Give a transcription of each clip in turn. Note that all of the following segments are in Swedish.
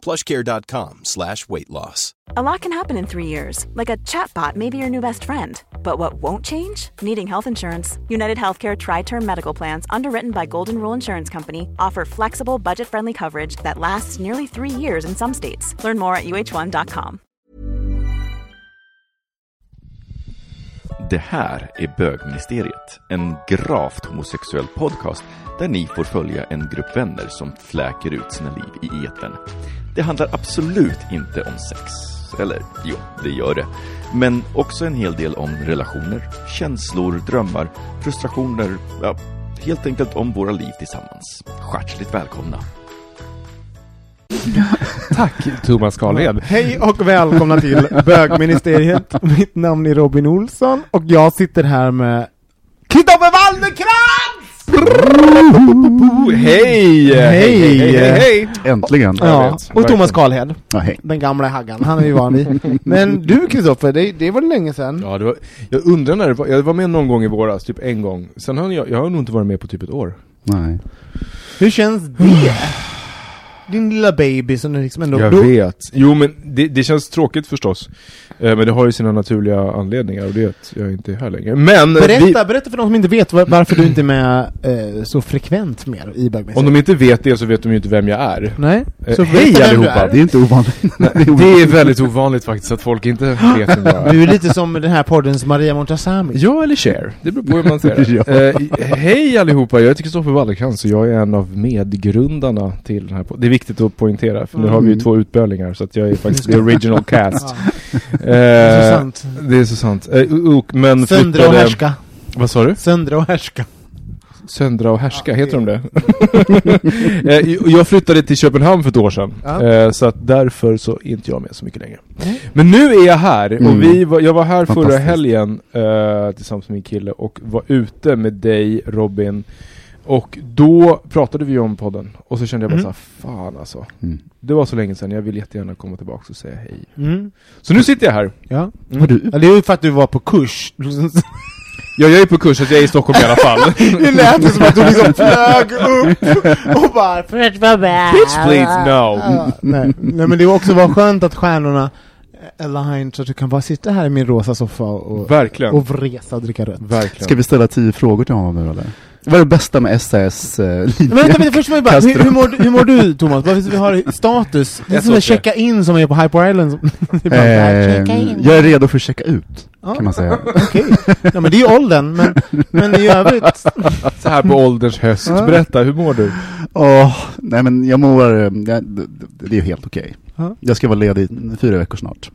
plushcare.com slash weight loss. A lot can happen in three years, like a chatbot may be your new best friend. But what won't change? Needing health insurance. United Healthcare Tri Term Medical Plans, underwritten by Golden Rule Insurance Company, offer flexible, budget friendly coverage that lasts nearly three years in some states. Learn more at uh1.com. Det här är Bögministeriet, en gravt homosexuell podcast där ni får följa en grupp vänner som fläker ut sina liv i etern. Det handlar absolut inte om sex. Eller jo, det gör det. Men också en hel del om relationer, känslor, drömmar, frustrationer, ja, helt enkelt om våra liv tillsammans. Hjärtligt välkomna! Tack Thomas Carlhed. Hej och välkomna till Bögministeriet. Mitt namn är Robin Olsson och jag sitter här med Kristoffer Waldenkrantz! Hej! Hej! hej, hej. Äntligen. Ja, och Thomas Karlhed, Ja, hej. den gamla haggan, han är vi van vid. Men du Kristoffer, det, det var länge sedan. Ja, det var, jag undrar när det var, jag var med någon gång i våras, typ en gång. Sen har jag, jag har nog inte varit med på typ ett år. Nej. Hur känns det? Din lilla baby som du liksom ändå... Jag då- vet. Jo men det, det känns tråkigt förstås. Eh, men det har ju sina naturliga anledningar och det är att jag inte är här längre. Men! eh, Berätta, vi, berätta för de som inte vet var, varför du inte är med eh, så frekvent mer i om Bögministeriet. de inte vet det så vet de ju inte vem jag är. Nej? Eh, Så hej vem du allihopa. Det är inte ovanligt. det är Det ovanligt. är väldigt ovanligt faktiskt att folk inte vet vem jag är. Du är lite som den här poddens Maria Montazami. Ja eller share, det beror på hur man ser det. Ja. Eh, hej allihopa, jag heter Kristoffer Wallercrantz och jag är en av medgrundarna till den här podden. Viktigt att poängtera, för nu har vi ju Mm. två utbölingar så att jag är faktiskt the original cast. Eh, det är så sant. Det är så sant. Eh, och, men Söndra och härska. Vad sa du? Söndra och härska. Söndra och härska, Ja, heter de det- det? Eh, jag flyttade till Köpenhamn för ett år sedan, Ja. så att därför så är inte jag med så mycket längre. Men nu är jag här, och Mm. vi var, jag var här förra helgen tillsammans med min kille och var ute med dig Robin och då pratade vi om podden och så kände jag bara Mm. såhär, fan alltså. Mm. Det var så länge sedan, jag vill jättegärna komma tillbaka och säga hej. Mm. Så nu sitter jag här. Ja. Mm. Du? ja, det är ju för att du var på kurs. Ja, jag är på kurs, så att jag är i Stockholm i alla fall. det lät som att du liksom flög upp och bara för att vara med. Bitch please, no. Ja, nej. nej men det var också var skönt att stjärnorna aligned så att du kan bara sitta här i min rosa soffa och, Verkligen. och vresa och dricka rött. Verkligen. Ska vi ställa tio frågor till honom nu eller? Vad är det bästa med SAS eh, linje? Men vänta, vänta, först bara, hur, hur, mår, du- hur mår du Thomas? Vad vi har status? Det är som att såg det. checka in som är på Hyper Island. Bara, Eh, jag är redo för att checka ut, Ja, kan man säga. Okej. Ja men det är ju åldern, men, men i övrigt. Så här på ålderns höst. Ja. Berätta, hur mår du? Åh, nej men jag mår, eh, det, det är helt okej. Ja. Jag ska vara ledig i fyra veckor snart.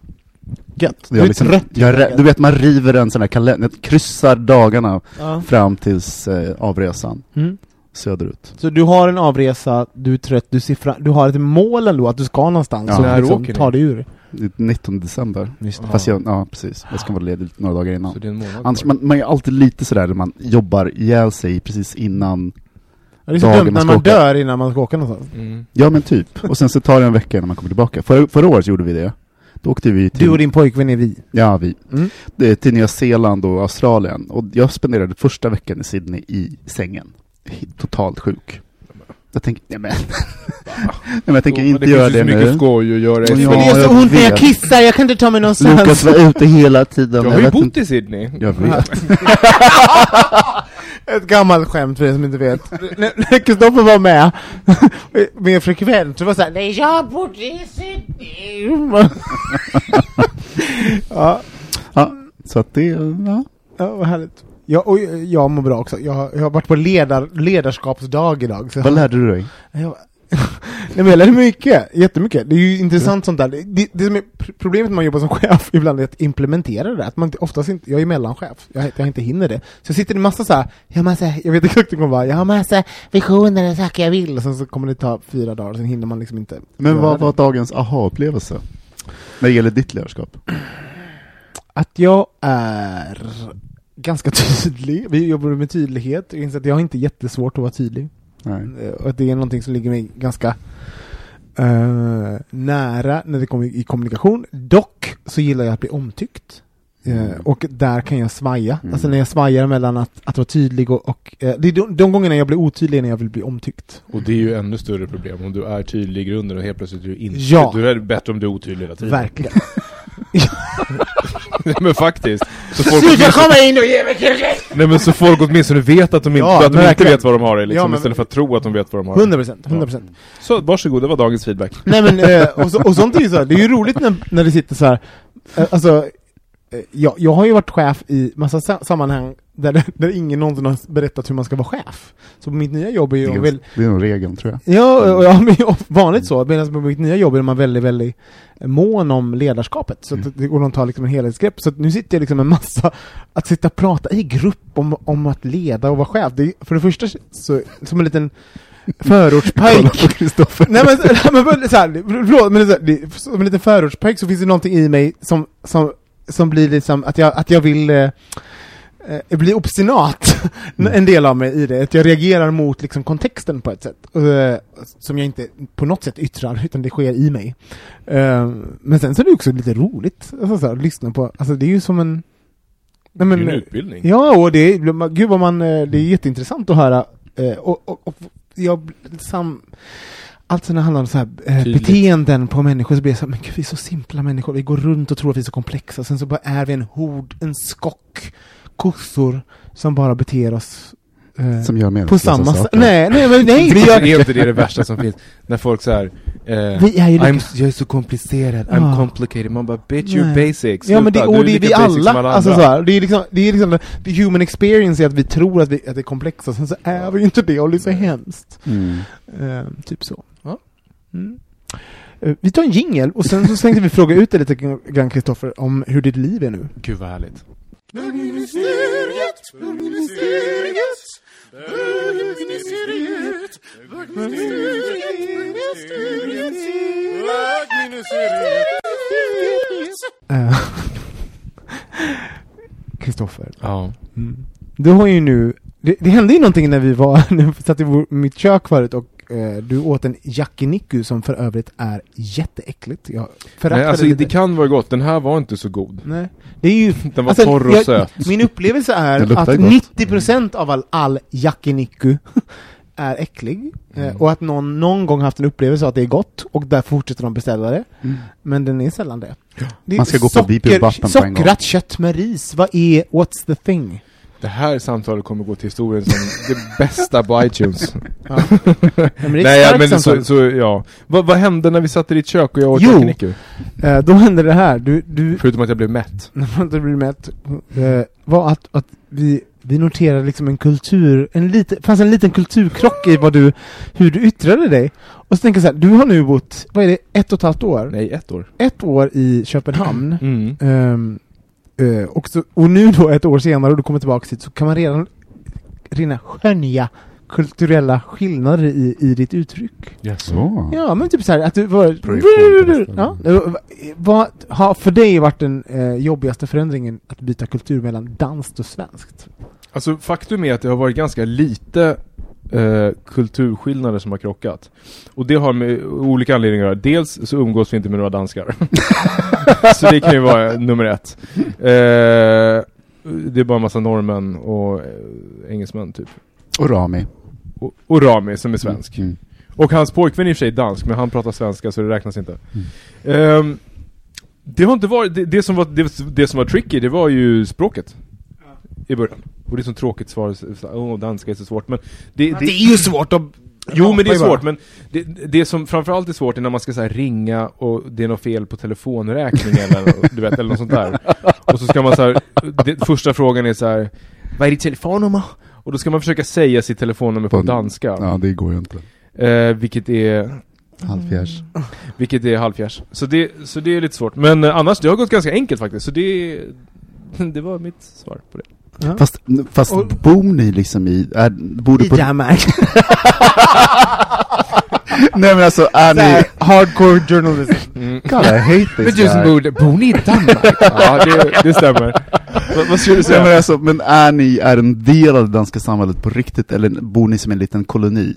Gött. Jag Du är liksom- trött. jag, är rä- du vet man river en sån här kalender, kryssar dagarna Ja. fram tills eh, avresan Mm. söderut. Så du har en avresa, du är trött, du ser fram, du har ett mål ändå att du ska någonstans Ja. som När liksom åker tar dig ur. Det är 19 december. Fast jag, ja precis, jag ska vara ledig några dagar innan. Så det är en månad Annars, man, man är alltid lite sådär när man jobbar ihjäl sig precis innan Ja, det är så Dagen dumt man när man åka. dör innan man ska åka någonstans. Mm. Ja men typ, och sen så tar det en vecka innan man kommer tillbaka. Förra, förra året gjorde vi det. Då åkte vi till, Du och din pojkvän är vi. ja, vi, Mm. det, till Nya Zeeland och Australien. Och jag spenderade första veckan i Sydney i sängen. Totalt sjuk. Jag tänker, nej men, nej, men jag tänker Jo, inte det göra finns ju det så mycket nu. skoj att göra i Ja, Men det är så jag ont när jag kissar, jag kan inte ta mig någonstans. Lukas var ute hela tiden. Jag har ju bott inte- i Sydney. Jag vet. Ett gammalt skämt för er som inte vet. När Kristoffer var med, mer frekvent, så var det såhär Nej, jag bodde i Sydney. ja, Ja, så att det, ja. ja, vad härligt. Jag, och jag mår bra också. Jag, jag har varit på ledar, ledarskapsdag idag. Så Vad lärde du dig? Jag, nej men jag lärde mig mycket, jättemycket. Det är ju intressant sånt där. Det, det, det som är pr- problemet när man jobbar som chef ibland är att implementera det där. Att man oftast inte, jag är mellanchef, jag, jag inte hinner det. Så jag sitter i massa så här, jag har massa, jag vet exakt hur det kommer vara, jag har massa visioner och saker jag vill, och sen så kommer det ta fyra dagar, och sen hinner man liksom inte Men vad det. var dagens aha-upplevelse? När det gäller ditt ledarskap? Att jag är ganska tydlig. Vi jobbar med tydlighet. Jag inser att jag har inte jättesvårt att vara tydlig. Nej. Eh, Och det är någonting som ligger mig ganska eh, nära när det kommer i kommunikation. Dock så gillar jag att bli omtyckt. Eh, och där kan jag svaja. Mm. Alltså när jag svajar mellan att, att vara tydlig och, och eh, det är de, de gångerna jag blir otydlig när jag vill bli omtyckt. Och det är ju ännu större problem om du är tydlig i grunden och helt plötsligt är du inte. Ja. Då är bättre om du är otydlig hela tiden. Verkligen. men faktiskt. Så folk, Sluta åtminstone, komma in och ge mig nej men så folk åtminstone vet att de inte, Ja, att de inte vet vad de har det liksom, Ja, men- istället för att tro att de vet vad de har. 100 procent, 100 procent. Så varsågod, det var dagens feedback. Nej men, eh, och, så, och sånt är ju så här, det är ju roligt när, när det sitter så här. Eh, alltså, jag, jag har ju varit chef i massa sa- sammanhang där, det- där ingen någonsin har berättat hur man ska vara chef. Så på mitt nya jobb är Det jag är, väl, det är nog regeln tror jag. ja, och ja men ju vanligt så, medan på mitt nya jobb är man väldigt, väldigt mån om ledarskapet. Så att det går att ta liksom en helhetsgrepp. Så nu sitter jag liksom en massa, att sitta och prata i grupp om, om att leda och vara chef. Det är, för det första så, som en liten förortspajk. Nej men, nej, men så här, förlåt, men det så här, det, som en liten förortspojk så finns det någonting i mig som, som, som blir liksom att jag, att jag vill eh, eh, bli obstinat, en del av mig i det. Att jag reagerar mot liksom kontexten på ett sätt. Eh, som jag inte på något sätt yttrar, utan det sker i mig. Eh, men sen så är det också lite roligt alltså, så här, att lyssna på, alltså det är ju som en Nej, det är en utbildning. Ja, och det är, gud vad man, eh, det är jätteintressant att höra. Och, och, och jag, sam, allt som handlar om så här, eh, beteenden på människor så blir jag så här, men gud vi är så simpla människor, vi går runt och tror att vi är så komplexa, sen så bara är vi en hord, en skock kossor som bara beter oss eh, Som gör på meningslösa samma sätt. Nej, nej, men nej! Vi, gör, är inte det det värsta som finns? När folk såhär, eh, vi är ju lika... I'm, jag är så komplicerad, I'm Ja. complicated. Man bara, bitch you're basic. Ja men det, Sluta, och det är vi alla, alltså så här, det är liksom, det är liksom the human experience är att vi tror att, vi, att det är komplexa, sen så är vi ju inte det och det är så hemskt. Mm. Eh, typ så. Mm. Eh, vi tar en jingel och sen så tänkte vi fråga ut dig lite grann Kristoffer om hur ditt liv är nu. Gud vad härligt. Eh, Kristoffer, Ja. du har ju nu, det, det hände ju någonting när vi var, när vi satt i vår, mitt kök förut och du åt en yakiniku som för övrigt är jätteäckligt. Jag Nej, alltså lite. det kan vara gott, den här var inte så god. Nej. Det är ju, Den var Alltså, torr och jag- söt. Min upplevelse Det är att gott. 90% av all, all yakiniku är äcklig. Mm. Eh, och att någon någon gång haft en upplevelse av att det är gott, och där fortsätter de beställa det. Mm. Men den är sällan det. det är Man ska gå på. Sockrat kött med ris, vad är, what's the thing? Det här samtalet kommer gå till historien som det bästa på iTunes. Ja. Men det är ett Nej, ja, men samtal. så, så, ja. Vad, vad hände när vi satt i ditt kök och jag åt Jo. yakiniku? Eh, då hände det här, du, du Förutom att jag blev mätt. när man inte blir mätt, eh, var att, att vi, vi noterade liksom en kultur, en lite, fanns en liten kulturkrock i vad du, hur du yttrade dig. Och så tänker jag så här, du har nu bott, vad är det, ett och ett halvt år? Nej, ett år. Ett år i Köpenhamn. Mm. Ehm, eh, och, så, och nu då ett år senare och du kommer tillbaka hit så kan man redan, redan skönja kulturella skillnader i, i ditt uttryck. Så. Ja, men typ så här att du var... Ja, var- vad har för dig varit den eh, jobbigaste förändringen att byta kultur mellan danskt och svenskt? Alltså faktum är att det har varit ganska lite eh, kulturskillnader som har krockat. Och det har med olika anledningar att göra. Dels så umgås vi inte med några danskar. så det kan ju vara nummer ett. Eh, det är bara en massa norrmän och eh, engelsmän typ. Och Rami. Och, och Rami som är svensk. Mm. Och hans pojkvän är i och för sig dansk, men han pratar svenska så det räknas inte. Mm. Ehm, det har inte varit, det, det, som var, det, det som var tricky, det var ju språket. I början. Och det är så tråkigt svar, åh danska är så svårt, men det, det, Det är ju svårt att... Jo men det är svårt, men det, det som framförallt är svårt är när man ska så här, ringa och det är något fel på telefonräkningen eller, du vet, eller något sånt där. Och så ska man så här, det, första frågan är så här, vad är ditt telefonnummer? Och då ska man försöka säga sitt telefonnummer på På- danska. Ja, det går ju inte. Eh, vilket är Halvfjärs. vilket är halvfjärs. Så det, så det är lite svårt. Men eh, annars, det har gått ganska enkelt faktiskt. Så det, det var mitt svar på det. Ja. Fast, fast Och- bor ni liksom i, är, bor du I på, Danmark. Nej men alltså, är ni... hardcore journalism. God, I hate Men this just guy. bor, bor ni i Danmark? ja, det, det stämmer. vad, vad skulle du säga? men, alltså, men är ni är en del av det danska samhället på riktigt, eller bor ni som en liten koloni?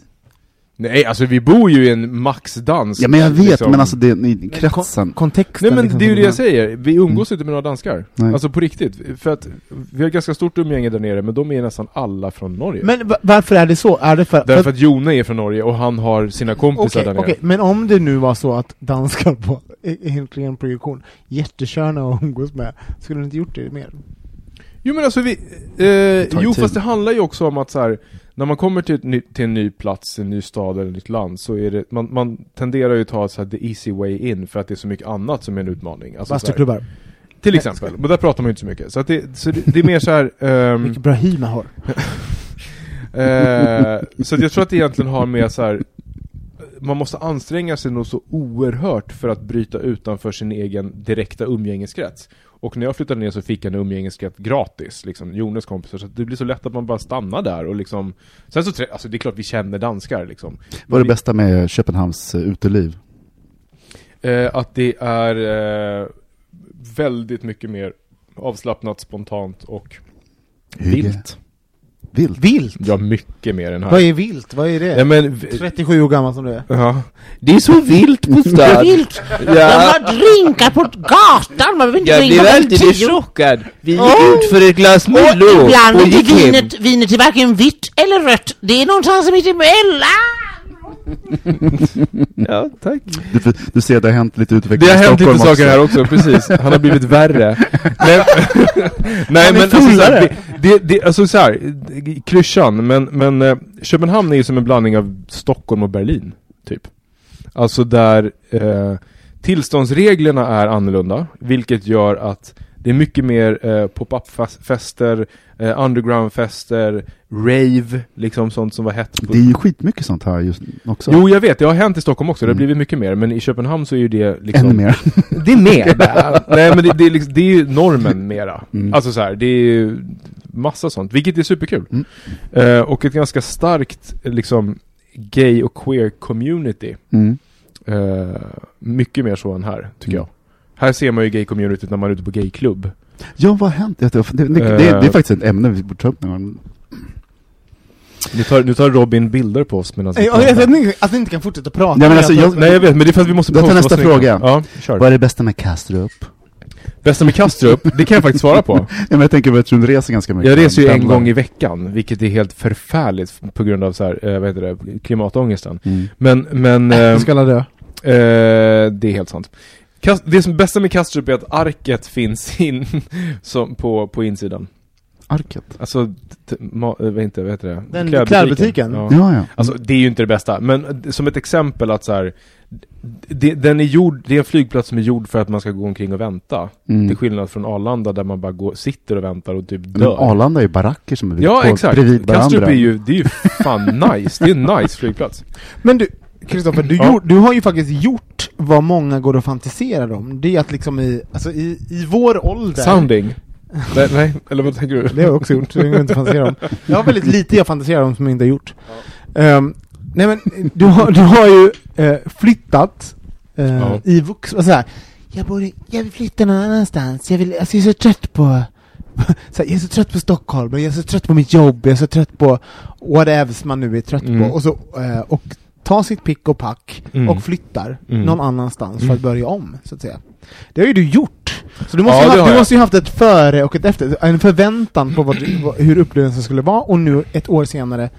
Nej, alltså vi bor ju i en maxdans. Ja men jag vet, liksom. men alltså det, ni, kretsen. Kontexten. Nej men liksom, det är ju det jag säger, vi umgås inte med några danskar. Nej. Alltså på riktigt. För att vi har ganska stort umgänge där nere, men de är nästan alla från Norge. Men va- varför är det så? Är det för, för Därför att Jone är från Norge och han har sina kompisar Okej, där nere. okej, men om det nu var så att danskar på i- helt ren projektion, jättesköna att umgås med, skulle ni inte gjort det mer? Jo men alltså vi, eh, jo tid. fast det handlar ju också om att så här, när man kommer till, ny, till en ny plats, en ny stad eller ett nytt land så är det, man, man tenderar ju att ta så här, the easy way in för att det är så mycket annat som är en utmaning. Alltså, Bastuklubbar. till exempel, men där pratar man ju inte så mycket. Så, det, så det, det är mer så här. ehm, Vilket bra hy man har. Eh, så jag tror att det egentligen har med så här. Man måste anstränga sig nog så oerhört för att bryta utanför sin egen direkta umgängeskrets. Och när jag flyttade ner så fick jag en umgängeskrets gratis, liksom, Jones kompisar, så det blir så lätt att man bara stannar där och liksom Sen så, alltså det är klart vi känner danskar liksom Vad är det bästa med Köpenhamns eh, uteliv? eh, Att det är eh, väldigt mycket mer avslappnat, spontant och Hygge. vilt Vilt? Vilt! Ja, mycket mer än här Vad är vilt? Vad är det? ja, men, v- 37 år gammal som du är. ja. Det är så vilt på stan Vilt! De Ja, har drinkar på gatan, man behöver inte Jag dricka blev på alltid tio. chockad. Vi gick Åh. ut för ett glas Och ibland och inte gick hem. vinet, vinet är varken vitt eller rött. Det är någonstans mitt emellan. Ja, tack Du, du ser att det har hänt lite utveckling Det har hänt lite saker också. här också, precis. Han har blivit värre. Nej, Nej men alltså, så fullare. här, det, det, alltså så här, klyschan, men, men eh, Köpenhamn är ju som en blandning av Stockholm och Berlin, typ. Alltså där eh, tillståndsreglerna är annorlunda, vilket gör att det är mycket mer eh, pop-up-fester, eh, underground-fester, rave, liksom sånt som var hett på Det är ju skitmycket sånt här just också. Jo, jag vet, det har hänt i Stockholm också, det har Mm. blivit mycket mer, men i Köpenhamn så är ju det liksom... Ännu mer. Det är mer. Nej men det, det, är liksom, det är ju normen mera. Mm. Alltså så här, det är ju massa sånt, vilket är superkul. Mm. Eh, och ett ganska starkt liksom gay och queer community. Mm. Eh, mycket mer så än här, tycker Mm. jag. Här ser man ju gay-communityt när man är ute på gayklubb. Ja, vad har hänt? Det, det, det, det, det är faktiskt ett ämne vi borde ta upp någon gång. Nu tar, nu tar Robin bilder på oss medan vi Nej, jag vet att ni, att ni inte kan fortsätta prata. Ja, men alltså, jag- Nej jag vet, men det är för att vi måste Jag tar nästa fråga. Ja, kör. Vad är det bästa med Kastrup? Bästa med Kastrup, det kan jag faktiskt svara på. Ja, men jag tänker att du reser ganska mycket. Jag reser ju en gång i veckan, vilket är helt förfärligt på grund av så här, eh, vad heter det, klimatångesten. Mm. Men, men Äh, eh, du ska alla dö. eh, det är helt sant. Kast, det som bästa med Kastrup är att arket finns in som på, på insidan. Arket? Alltså, eh, vad inte, vad heter det? Den klädbutiken? Ja. Ja, ja. Alltså det är ju inte det bästa, men som ett exempel att så här, det, den är gjord, det är en flygplats som är gjord för att man ska gå omkring och vänta. Mm. Till skillnad från Arlanda där man bara går, sitter och väntar och typ Men dör. Arlanda är ju baracker som är Ja exakt, bredvid Kastrup varandra. är ju, det är ju fan nice, det är en nice flygplats Men du, Kristoffer, du, Ja. du har ju faktiskt gjort vad många går och fantiserar om. Det är att liksom i, alltså i, i vår ålder... Sounding? Nej, nej, eller vad tänker du? Det har jag också gjort, det går inte fantisera om. Jag har väldigt lite jag fantiserar om som jag inte har gjort. Ehm, nej men, du har, du har ju eh, flyttat eh, Ja. i vux... Och så här, jag, borde, jag vill flytta någon annanstans, jag, vill, alltså jag är så trött på... Så här, jag är så trött på Stockholm, jag är så trött på mitt jobb, jag är så trött på whatevs man nu är trött Mm. på. Och, så, eh, och ta sitt pick och pack Mm. och flyttar Mm. någon annanstans för Mm. att börja om, så att säga. Det har ju du gjort. Så du måste, Ja, ju, det ha, har du måste ju haft ett före och ett efter, en förväntan på vad, hur upplevelsen skulle vara, och nu ett år senare,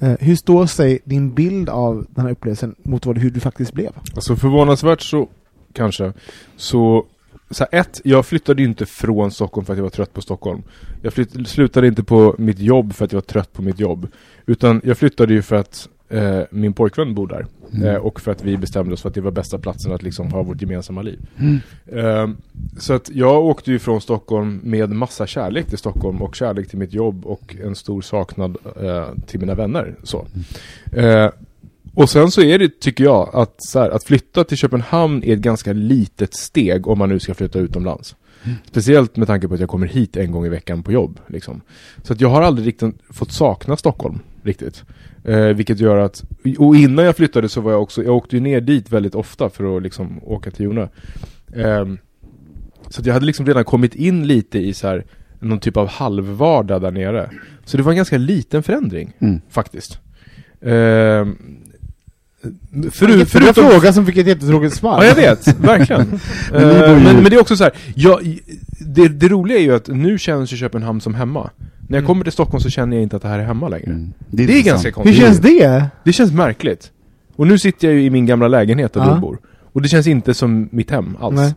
eh, hur står sig din bild av den här upplevelsen mot vad, hur du faktiskt blev? Alltså förvånansvärt så, kanske, så så här, ett, jag flyttade ju inte från Stockholm för att jag var trött på Stockholm. Jag flytt, slutade inte på mitt jobb för att jag var trött på mitt jobb. Utan jag flyttade ju för att eh, min pojkvän bor där. Mm. Eh, och för att vi bestämde oss för att det var bästa platsen att liksom ha vårt gemensamma liv. Mm. Eh, så att jag åkte ju från Stockholm med massa kärlek till Stockholm och kärlek till mitt jobb och en stor saknad eh, till mina vänner. Så. Eh, och sen så är det, tycker jag, att, här, att flytta till Köpenhamn är ett ganska litet steg om man nu ska flytta utomlands. Speciellt med tanke på att jag kommer hit en gång i veckan på jobb. Liksom. Så att jag har aldrig riktigt fått sakna Stockholm riktigt. Eh, vilket gör att, och innan jag flyttade så var jag också, jag åkte ju ner dit väldigt ofta för att liksom åka till Jona. Ehm, så att jag hade liksom redan kommit in lite i så här, någon typ av halvvardag där nere. Så det var en ganska liten förändring, Mm. faktiskt. Ehm, Förut, förut, förutom fråga som fick ett jättetråkigt svar. Ja, jag vet. Verkligen. Men Eh, ju- men, men det är också så här, jag, det, det roliga är ju att nu känns ju Köpenhamn som hemma. När jag Mm. kommer till Stockholm så känner jag inte att det här är hemma längre. Mm. Det är intressant. ganska Hur konstigt. känns det? Det känns märkligt. Och nu sitter jag ju i min gamla lägenhet där Ja. du bor. Och det känns inte som mitt hem alls. Nej.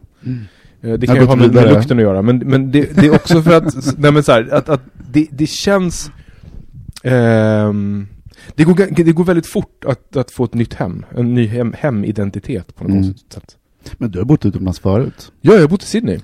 Eh, Det kan ju ha med, med lukten att göra, men, men det, det är också för att, nej men så här, att, att det, det känns ehm, det, går, det går väldigt fort att, att få ett nytt hem, en ny hem, hemidentitet på något Mm. sätt. Men du har bott utomlands förut. Ja, jag har bott i Sydney.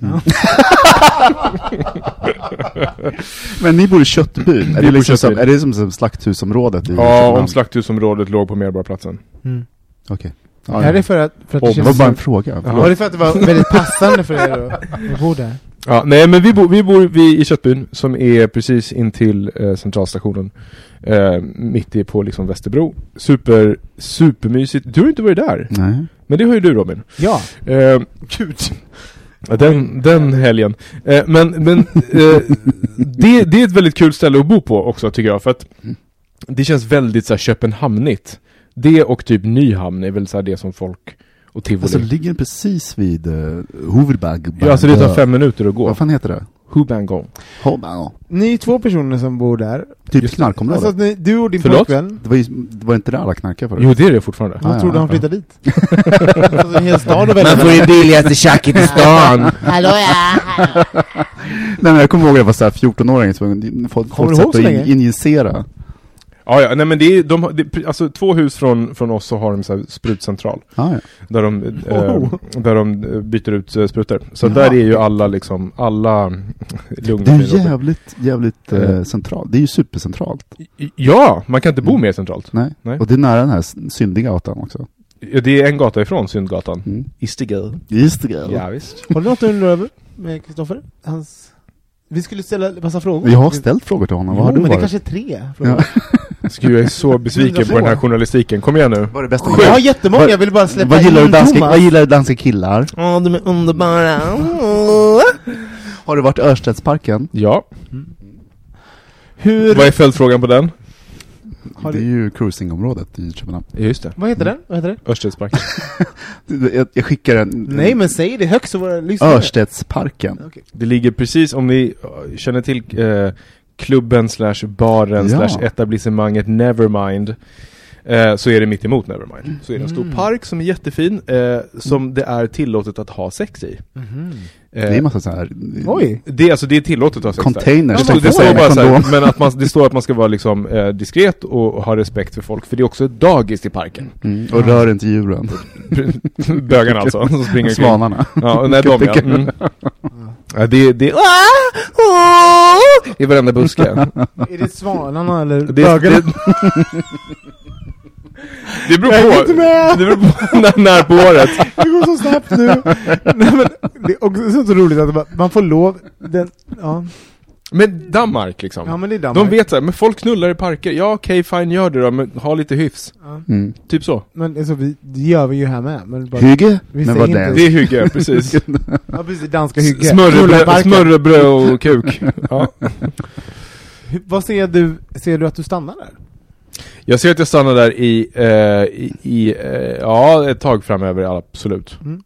Men ni bor i Köttbyn. Är Vi det, liksom som, Köttbyn. är det som, som slakthusområdet i Ja, om slakthusområdet låg på Medborgarplatsen. Mm. Okej. Är det för att, för att det Det var bara en som, fråga. Var det för att det var väldigt passande för er att att bo där? Ja, nej men vi bor, vi bor vi i Köttbyn som är precis intill eh, centralstationen. Eh, mitt i på liksom Västerbro. Super, supermysigt. Du har ju inte varit där. Nej. Men det har ju du Robin. Ja. Eh, Gud. Den, den helgen. Eh, men men eh, det, det är ett väldigt kul ställe att bo på också tycker jag. För att det känns väldigt så här Köpenhamnigt. Det och typ Nyhamn är väl så här det som folk och tivoli. Alltså ligger den precis vid uh, Huvudbag? ja, alltså det tar fem minuter att gå. Vad fan heter det? Hubangong. Huvudbag. Ni är två personer som bor där. Typ knarkområdet. Alltså ni, du och din Förlåt? pojkvän, det, var ju, det var inte där alla knarkade förut? Jo det är det fortfarande. Ja, vad ja, tror du ja. han flyttar dit? alltså en hel stad Man får det billigaste tjacket i stan. Hallå ja, hallå. Nej men jag kommer ihåg att jag var såhär 14-åring som folk, Kommer folk satt så och in, injicera. Ja, ja, nej men det är, de, det, alltså två hus från, från oss så har de så här sprutcentral. Ah, ja. Där de, eh, Oh. där de eh, byter ut eh, sprutor. Så Jaha. där är ju alla liksom, alla lugna Det är jävligt, jävligt Eh. eh, centralt. Det är ju supercentralt. Ja, man kan inte bo Mm. mer centralt. Nej. Nej. Och det är nära den här syndiga gatan också. Ja, Det är en gata ifrån Syndgatan. Mm. Just det. Ja, visst. Har du något att undra över med Kristoffer? Hans... Vi skulle ställa massa frågor. Jag har ställt frågor till honom. Jo, har men du det varit? kanske är tre frågor. Gud, jag är så besviken på den här journalistiken. Kom igen nu. Vad är det bästa Jag har jättemånga, jag vill bara släppa vad gillar, du in danska, Thomas. vad gillar du danska killar? Åh, de är underbara. Har du varit i Örstedsparken? Ja. Hur... Vad är följdfrågan på den? Har Det är du... ju cruisingområdet i Köpenhamn. Ja, just det. Vad heter den? Vad heter det? Örstedsparken. Jag, jag skickar en... Nej, men säg det högt så våra lyssnare... Örstedsparken. Det ligger precis, om ni eh, känner till eh, klubben slash baren Ja. slash etablissemanget Nevermind eh, så är det mitt emot Nevermind. Så är det en stor Mm. park som är jättefin eh, som det är tillåtet att ha sex i. Eh, Det är en massa så här... Oj! det, är- alltså, det är tillåtet att ha sex där. Containers. Det, man det får står det. bara så här, men att man, det står att man ska vara liksom eh, diskret och, och ha respekt för folk, för det är också ett dagis i parken. Mm, och rör inte djuren. Bögarna alltså, som springer. Svanarna. Ja, nej, de ja. Mm. ja det, det, i varenda buske. Är det svanarna eller Det, bögarna? det, det beror Jag på, inte med! det beror på när, när på året. Det går så snabbt nu! Nej, men det är också så roligt att man- man får lov, den, ja, Men Danmark liksom. ja men det är Danmark. De vet såhär, men folk knullar i parker. Ja okej, fine gör det då, men ha lite hyfs. Ja. Mm. Typ så. Men alltså, vi, det gör vi ju här med. Men bara, Hygge? Vi Men vad inte- det Det är hygge, precis. ja precis, danska hygge. Smörrebröd, smörrebröd och kuk. Ja. Vad ser du, ser du att du stannar där? Jag ser att jag stannar där i, eh, i, i eh, ja, ett tag framöver, absolut. Mm.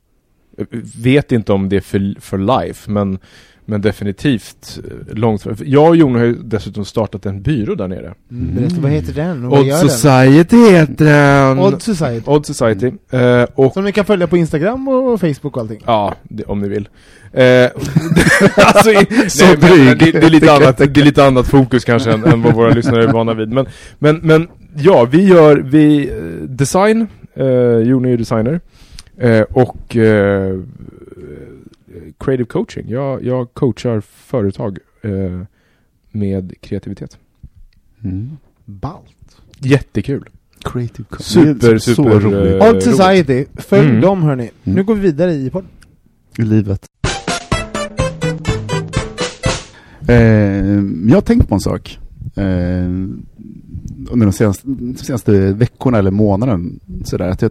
Jag Vet inte om det är för, för life, men, men definitivt eh, långt fram. Jag och Jon har ju dessutom startat en byrå där nere. Mm. Berätta, vad heter den? Och vad Odd gör den? Society heter den. Odd Society. Odd Society. Eh, och Som ni kan följa på Instagram och Facebook och allting. Ja, det, om ni vill. Eh, alltså, i, Så nej, dryg. men det, det, är lite annat, det är lite annat fokus kanske än, än vad våra lyssnare är vana vid. Men, men, men ja, vi gör vi, eh, design, eh, Jon är ju designer, eh, och eh, creative coaching. Jag, jag coachar företag eh, med kreativitet. Mm. Ballt. Jättekul. Creative Con- Super, så, super, så roligt eh, Odd Society, följ Mm. dem hörni. Nu Mm. går vi vidare i podden. i livet. Eh, jag har tänkt på en sak. Eh, under de senaste, de senaste veckorna eller månaden. Sådär, att jag,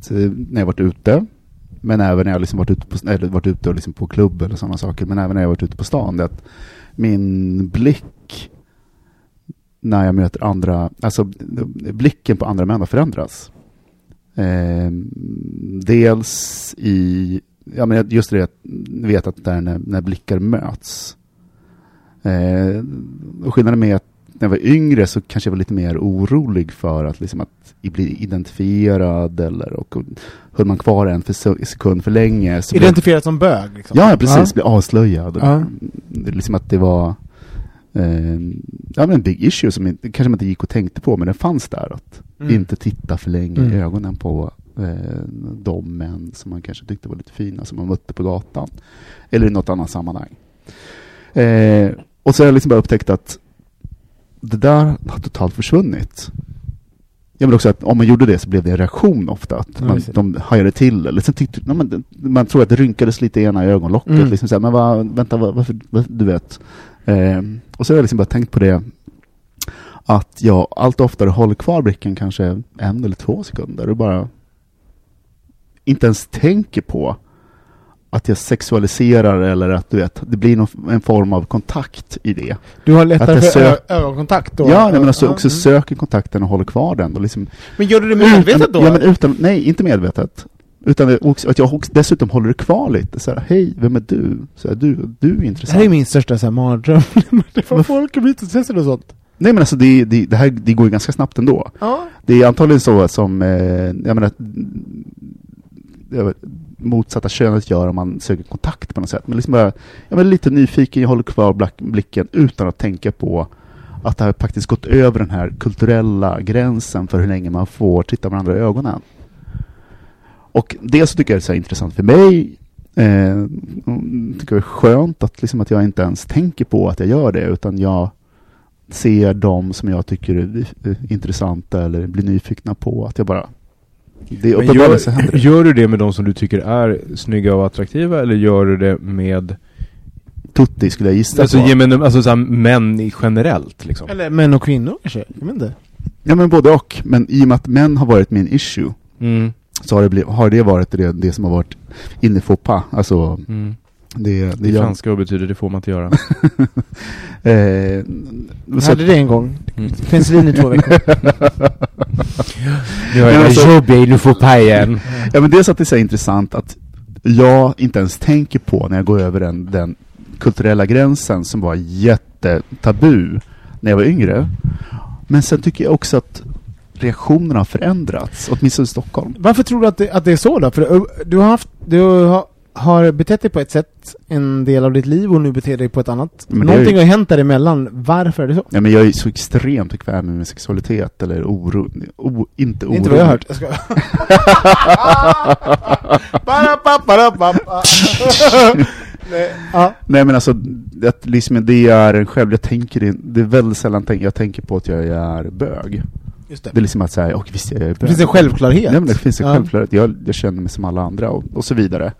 så när jag varit ute, men även när jag liksom varit ute på, eller varit ute och liksom på klubb eller sådana saker, men även när jag varit ute på stan. Det är att min blick när jag möter andra, alltså blicken på andra män har förändrats. Eh, dels i, ja men just det, jag vet att där när, när blickar möts. Eh, och skillnaden med att när jag var yngre så kanske jag var lite mer orolig för att, liksom att bli identifierad eller och, höll man kvar en för se- sekund för länge så blev, Identifierat som bög liksom. Ja, precis. Bli avslöjad. Ja. Liksom att det var eh, ja, men en big issue som inte, kanske man inte gick och tänkte på, men den fanns där. Att Mm. inte titta för länge Mm. i ögonen på eh, de män som man kanske tyckte var lite fina, som man mötte på gatan. Eller i något annat sammanhang. Eh, och så har jag liksom bara upptäckt att det där har totalt försvunnit. Jag vill också att om man gjorde det så blev det en reaktion ofta. Att Ja, man, det. de hajade till. Eller sen tyckte, ja, men, man tror att det rynkades lite i ena ögonlocket. Mm. Liksom så här, men vad, vänta, vad, varför, vad, du vet. Eh, och så har jag liksom bara tänkt på det. Att jag allt oftare håller kvar blicken kanske en eller två sekunder och bara inte ens tänker på att jag sexualiserar eller att du vet, det blir någon, en form av kontakt i det. Du har Att lättare för ögonkontakt då? Ja, nej, men alltså också mm. söker kontakten och håller kvar den. Och liksom, Men gör du det medvetet då? Ja, men utan, nej, inte medvetet. Utan det- också, att jag dessutom håller det kvar lite. Så här, hej, vem är du? Så här, du, du är det intressant. här är min största så här, mardröm. det folk blir intresserade och sånt. Nej men alltså det, det, det här det går ju ganska snabbt ändå. Ja. Det är antagligen så som, eh, jag menar, motsatta könet gör om man söker kontakt på något sätt. Men liksom bara, jag är lite nyfiken, jag håller kvar blicken utan att tänka på att det har faktiskt gått över den här kulturella gränsen för hur länge man får titta varandra i ögonen. Och dels så tycker jag det är så intressant för mig, eh, tycker det är skönt att, liksom att jag inte ens tänker på att jag gör det, utan jag ser dem som jag tycker är intressanta eller blir nyfikna på, att jag bara... Det är Men gör, gör du det med de som du tycker är snygga och attraktiva eller gör du det med Tutti skulle jag gissa alltså, på. gemen, alltså så här, män i generellt liksom? Eller män och kvinnor kanske? Jag inte. Ja men både och. Men i och med att män har varit min issue Mm. så har det, blivit, har det varit det, det som har varit inne pas. Alltså Mm. Det... Det är jag, franska betyder det får man inte göra. eh, Jag hade det en gång. Mm. Penicillin i två veckor. Nu har Men alltså- jobbig, du får pajen. ja men dels att det är så intressant att jag inte ens tänker på när jag går över den, den kulturella gränsen som var jättetabu när jag var yngre. Men sen tycker jag också att reaktionerna har förändrats, åtminstone i Stockholm. Varför tror du att det, att det är så då? För du har haft, du har, har betett dig på ett sätt en del av ditt liv och nu beter dig på ett annat. Men Någonting är har hänt däremellan. Varför är det så? Ja, men jag är så extremt bekväm med min sexualitet, eller oro, o, inte oro. inte vad jag har hört. Jag ska... Pa. Nej, ja. Nej men alltså, att liksom, det är en själv, jag tänker det, det är väldigt sällan tänk, jag tänker på att jag är bög. Just det. Det är liksom att säga, och visst jag är bög. Det finns en självklarhet. Nej men det finns en Ja. självklarhet, jag, jag känner mig som alla andra och, och så vidare.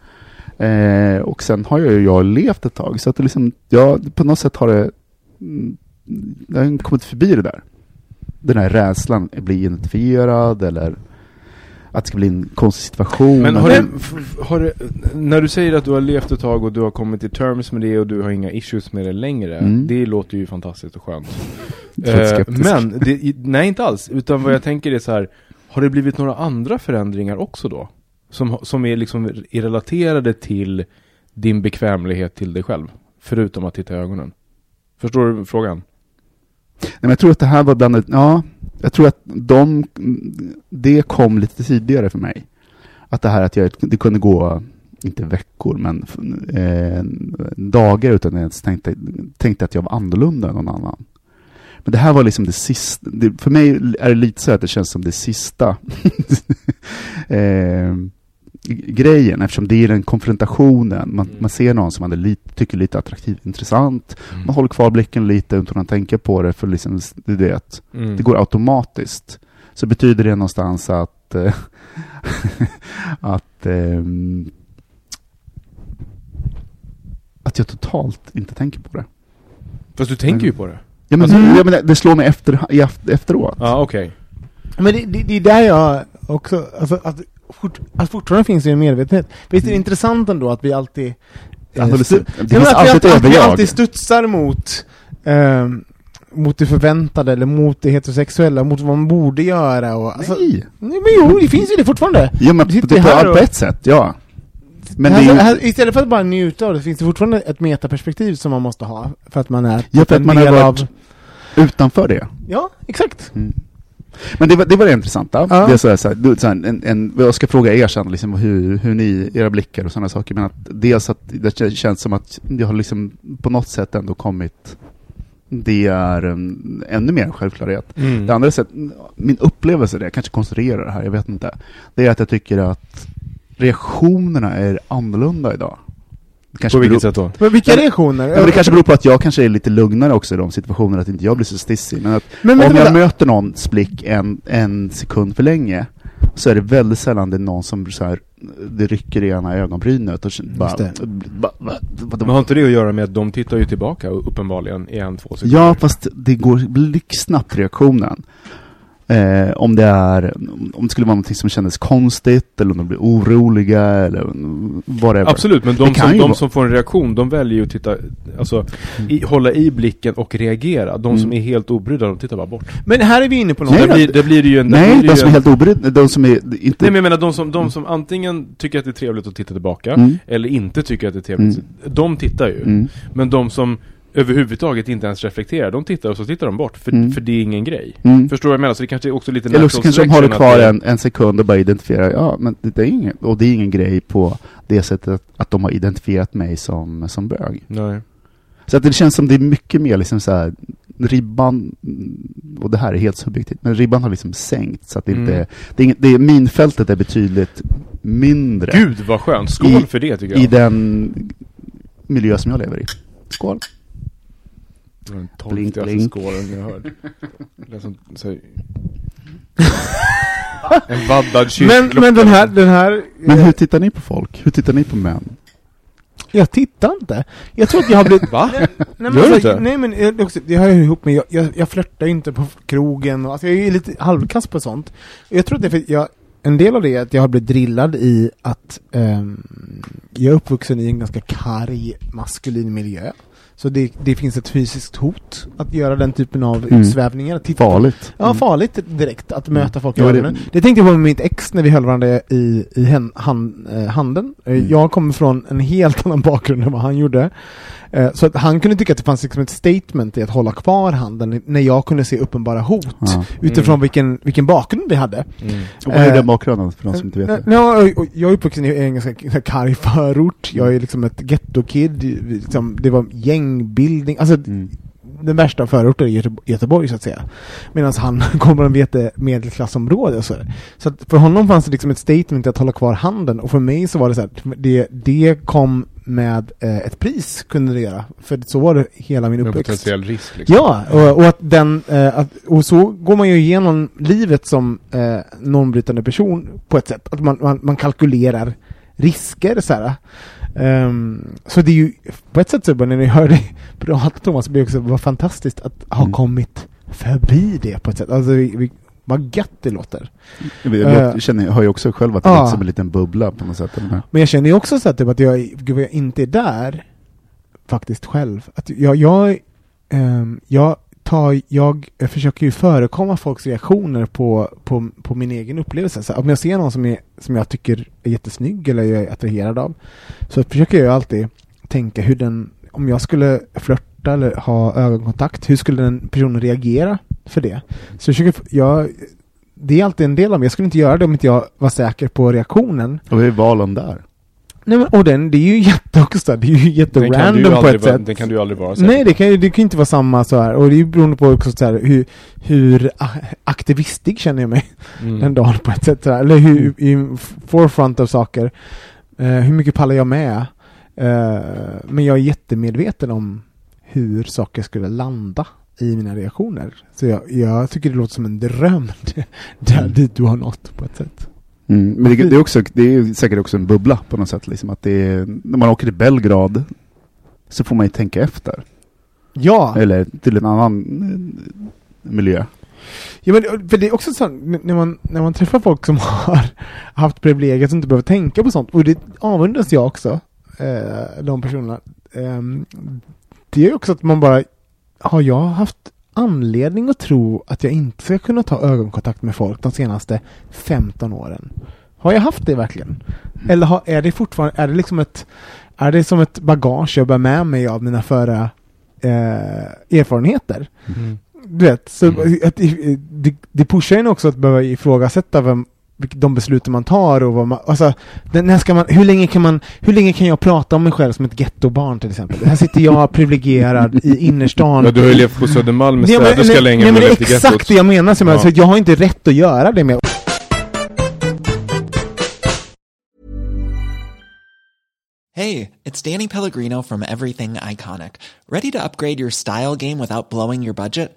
Eh, och sen har jag ju jag levt ett tag, så att det liksom, jag, på något sätt har det, mm, jag har kommit förbi det där. Den här rädslan att bli identifierad eller att det ska bli en konstig situation. Men har du, har du, när du säger att du har levt ett tag och du har kommit till terms med det och du har inga issues med det längre, Mm. det låter ju fantastiskt och skönt. Eh, men, det, nej inte alls, utan vad jag tänker är så här, har det blivit några andra förändringar också då? Som, som är liksom är relaterade till din bekvämlighet till dig själv? Förutom att titta i ögonen. Förstår du frågan? Nej, men jag tror att det här var bland annat, ja, jag tror att de, det kom lite tidigare för mig. Att det här att jag, det kunde gå, inte veckor, men eh, dagar utan att jag ens tänkte, tänkte att jag var annorlunda än någon annan. Men det här var liksom det sista, det, för mig är det lite så att det känns som det sista eh, grejen, eftersom det är den konfrontationen, man, man ser någon som man är lite, tycker är lite attraktiv, intressant, man håller kvar blicken lite utan att tänka på det, för liksom, du vet, Mm. det går automatiskt. så betyder det någonstans att, eh, att, ehm, att jag totalt inte tänker på det. Fast du tänker ju på det. Ja, men, Alltså- ja, men det, det slår mig efter, efteråt. Ja, okej. Men det, det, det är där jag också, alltså att, fort, att fortfarande finns det en medvetenhet. Visst är det intressant ändå att vi alltid eh, Analyser- det finns att vi alltid ett att vi överjag. alltid studsar mot ehm, mot det förväntade eller mot det heterosexuella, mot vad man borde göra och alltså, Nej! nej men jo, det finns ju det fortfarande. Jo men Vi sitter det, på, här på och- ett sätt, ja. Men det här, är ju, här, istället för att bara njuta av det finns det fortfarande ett metaperspektiv som man måste ha för att man är Ja, för att en man har varit- av... utanför det. Ja, exakt. Mm. Men det var det, var det intressanta. Ja. Det är så här, så här, du, så här, en, en, jag ska fråga er sen liksom, hur, hur ni, era blickar och sådana saker, men att dels att det känns som att det har liksom på något sätt ändå kommit, det är um, ännu mer självklarhet. Mm. Det andra sätt, min upplevelse, det, jag kanske konstruerar det här, jag vet inte, det är att jag tycker att reaktionerna är annorlunda idag. Kanske På vilket beror- sätt då? Men vilka reaktioner? Ja, men det kanske beror på att jag kanske är lite lugnare också i de situationerna, att inte jag blir så stissig. Men att Men om jag vänta. möter någons blick en, en sekund för länge, så är det väldigt sällan det är någon som så här, det rycker i ena ögonbrynet och bara... det. Ba, ba, vadå? Men har inte det att göra med att de tittar ju tillbaka uppenbarligen i en, två sekunder? Ja, fast det går blixtsnabbt reaktionen. Eh, om det är, om det skulle vara någonting som kändes konstigt, eller om de blir oroliga, eller whatever. Absolut, men de, Det som, de vara- som får en reaktion, de väljer ju att titta, alltså, i, hålla i blicken och reagera. De som Mm. är helt obrydda, de tittar bara bort. Men här är vi inne på något. Nej, det, blir, det blir ju en... det Nej, de som är helt obrydda, de som är inte... Nej men jag menar de som, de som antingen tycker att det är trevligt att titta tillbaka, Mm. eller inte tycker att det är trevligt, de tittar ju. Mm. Men de som överhuvudtaget inte ens reflekterar, de tittar och så tittar de bort, för, Mm. för det är ingen grej. Mm. Förstår du vad jag menar? Så det kanske är också lite Eller också kanske de håller kvar en, en sekund och bara identifierar, ja men det, är ingen, och det är ingen grej på det sättet att, att de har identifierat mig som, som bög. Nej. Så att det känns som det är mycket mer liksom så här ribban, och det här är helt subjektivt, men ribban har liksom sänkt så att det Mm. det är, inget- det är minfältet är betydligt mindre Gud vad skönt, skål I- för det tycker i jag. den miljö som jag lever i. Skål! Det var den Blink, torftigaste blink. skålen jag hört. Det som, så... en vaddad Men, men den här, den här... Men hur tittar ni på folk? Hur tittar ni på män? Jag tittar inte. Jag tror att jag har blivit... Va? Nej, nej, Gör du alltså, inte? Nej men jag- det, är också, det har jag ihop med, jag, jag, jag flörtar ju inte på krogen och, alltså jag är lite halvkass på sånt. Jag tror att det är för jag, en del av det är att jag har blivit drillad i att ehm, jag är uppvuxen i en ganska karg maskulin miljö. Så det, det finns ett fysiskt hot att göra den typen av Mm. utsvävningar. titta på- Farligt. Ja, farligt direkt att möta folk i Ja, det- ögonen. Det tänkte jag på med mitt ex när vi höll varandra i, i hen, han, eh, handen. Eh, Mm. Jag kommer från en helt annan bakgrund än vad han gjorde. Eh, så att han kunde tycka att det fanns liksom ett statement i att hålla kvar handen när jag kunde se uppenbara hot. Ja. Utifrån Mm. vilken, vilken bakgrund vi hade. Mm. Och vad är Eh, den bakgrunden för de som inte vet det? Och jag är uppvuxen i en ganska karg förort. Jag är liksom ett ghetto-kid. Liksom, det var gängbildning. Alltså, Mm. den värsta förorten i Göte- Göteborg så att säga. Medan han kommer från ett medelklassområde så. Så för honom fanns det liksom ett statement att hålla kvar handen och för mig så var det så här, det, det kom med eh, ett pris kunde det göra. För så var det hela min Med uppväxt. potentiell risk liksom. Ja, och, och att den, eh, att, och så går man ju igenom livet som eh, normbrytande person på ett sätt. Att man, man, man kalkylerar risker så här. Ehm, så det är ju, på ett sätt så när ni hör dig prata Thomas, blir också, vad fantastiskt att ha Mm. kommit förbi det på ett sätt. Alltså, vi, vi, vad gött det låter. Jag, jag känner, jag hör ju också själv att det är som en liten bubbla på något sätt. Men jag känner ju också så att, typ, att jag, gud, jag inte är där faktiskt själv. Att jag, jag, ehm, jag, tar, jag, jag försöker ju förekomma folks reaktioner på, på, på min egen upplevelse. Så om jag ser någon som, är, som jag tycker är jättesnygg eller jag är attraherad av så försöker jag alltid tänka hur den, om jag skulle flörta eller ha ögonkontakt, hur skulle den personen reagera för det? Så jag försöker, jag, det är alltid en del av mig. Jag skulle inte göra det om inte jag var säker på reaktionen. Och hur är valen där? Nej men, och den, det är ju jätte också, det är ju jätterandom på ett sätt. den kan du ju aldrig vara säker Nej, det kan ju det kan inte vara samma så här. och det är ju beroende på också så här, hur, hur a- aktivistig känner jag mig Mm. den dagen på ett sätt. Så här. Eller hur, i forefront av saker. Eh, hur mycket pallar jag med? Eh, men jag är jättemedveten om hur saker skulle landa i mina reaktioner. Så jag, jag tycker det låter som en dröm där Mm. dit du har nått på ett sätt. Mm. Men det, det, är också, det är säkert också en bubbla på något sätt. Liksom, att det är, när man åker till Belgrad så får man ju tänka efter. Ja, Eller till en annan eh, miljö. ja men, för det är också så när man, när man träffar folk som har haft privilegiet som inte behöver tänka på sånt, och det avundas jag också, eh, de personerna. Ehm, det är också att man bara, har jag haft anledning att tro att jag inte ska kunna ta ögonkontakt med folk de senaste 15 åren? Har jag haft det verkligen? Eller har, är det fortfarande, är det liksom ett, är det som ett bagage jag bär med mig av mina förra eh, erfarenheter? Du vet, så Mm. att, det, det pushar en också att behöva ifrågasätta vem, de besluten man tar och vad man, alltså, när ska man, hur länge kan man, hur länge kan jag prata om mig själv som ett gettobarn till exempel? Här sitter jag privilegierad i innerstan. Ja, du har ju levt på Södermalm med Ja, men- städerska länge nej, men det är i exakt gettot. det jag menar, som jag, Ja. så jag har inte rätt att göra det med. Hey, it's Danny Pellegrino from Everything Iconic. Ready to upgrade your style game without blowing your budget?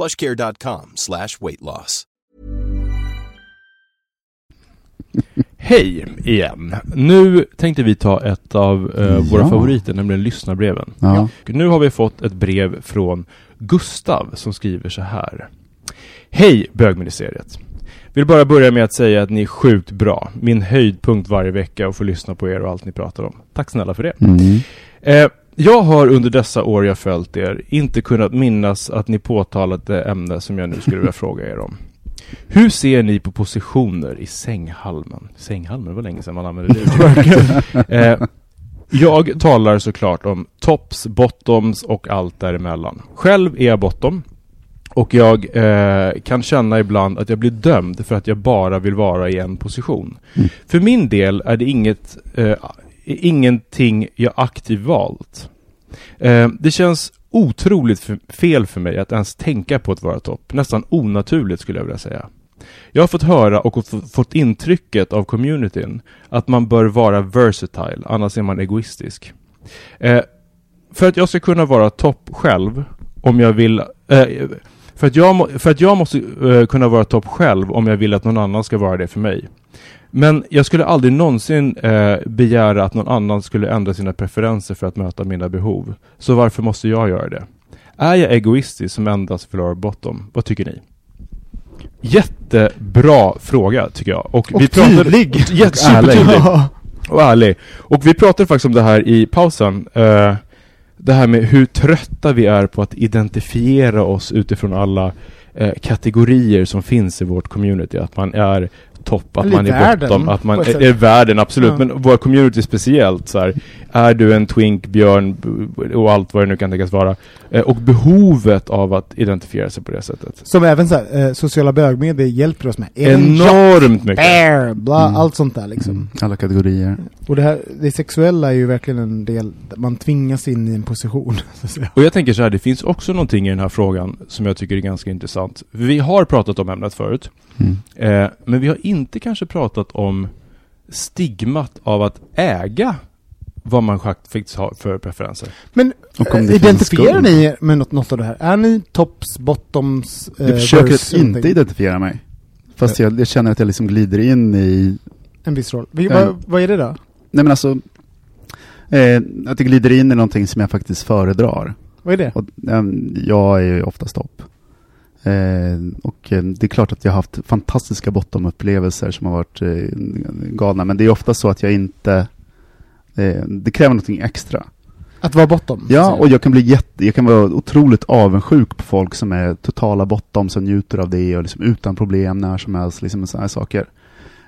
plushcare.com slash weight loss. Hej igen! Nu tänkte vi ta ett av eh, våra Ja. favoriter, nämligen lyssnarbreven. Ja. Nu har vi fått ett brev från Gustav som skriver så här. Hej bögministeriet! Vill bara börja med att säga att ni är sjukt bra. Min höjdpunkt varje vecka och få lyssna på er och allt ni pratar om. Tack snälla för det. Mm. Eh, jag har under dessa år jag följt er inte kunnat minnas att ni påtalat det ämne som jag nu skulle vilja fråga er om. Hur ser ni på positioner i sänghalmen? Sänghalmen, det var länge sedan man använde det eh, Jag talar såklart om tops, bottoms och allt däremellan. Själv är jag bottom. Och jag eh, kan känna ibland att jag blir dömd för att jag bara vill vara i en position. Mm. För min del är det inget, eh, ingenting jag aktivt valt. Eh, det känns otroligt fel för mig att ens tänka på att vara topp. Nästan onaturligt skulle jag vilja säga. Jag har fått höra och fått intrycket av communityn att man bör vara versatile, annars är man egoistisk. Eh, för att jag ska kunna vara topp själv, om jag vill... Eh, för, att jag för att jag måste eh, kunna vara topp själv om jag vill att någon annan ska vara det för mig. Men jag skulle aldrig någonsin eh, begära att någon annan skulle ändra sina preferenser för att möta mina behov. Så varför måste jag göra det? Är jag egoistisk som endast vara bottom? Vad tycker ni? Jättebra fråga tycker jag. Och pratade- tydlig. Jätte- supertydlig. Ja. Och ärlig. Och vi pratade faktiskt om det här i pausen. Eh, det här med hur trötta vi är på att identifiera oss utifrån alla eh, kategorier som finns i vårt community. Att man är topp, att Eller man är världen, bottom, att man är, är världen, absolut. Ja. Men vår community speciellt så här, Är du en twink, björn och allt vad det nu kan tänkas vara. Eh, och behovet av att identifiera sig på det sättet. Som även så här, eh, sociala bögmedier hjälper oss med. Enormt mycket. Bear, bla, Mm. allt sånt där liksom. Mm. Alla kategorier. Och det här, det sexuella är ju verkligen en del, man tvingas in i en position. Så att säga. Och jag tänker så här, det finns också någonting i den här frågan som jag tycker är ganska intressant. Vi har pratat om ämnet förut, Mm. eh, men vi har inte kanske pratat om stigmat av att äga vad man faktiskt har för preferenser. Men eh, identifierar ni er med något, något av det här? Är ni tops, bottoms, eh, Jag försöker att verse, inte någonting? identifiera mig. Fast jag, jag känner att jag liksom glider in i, En viss roll. Vi, Ja. vad, vad är det då? nej men alltså, eh, att jag glider in i någonting som jag faktiskt föredrar. Vad är det? Och, eh, jag är ju oftast topp. Eh, och eh, det är klart att jag har haft fantastiska bottom-upplevelser som har varit eh, galna, men det är ofta så att jag inte, eh, det kräver någonting extra. Att vara bottom? Ja, och jag kan bli jätte, jag kan vara otroligt avundsjuk på folk som är totala bottom, som njuter av det och liksom utan problem när som helst, liksom sådana här saker.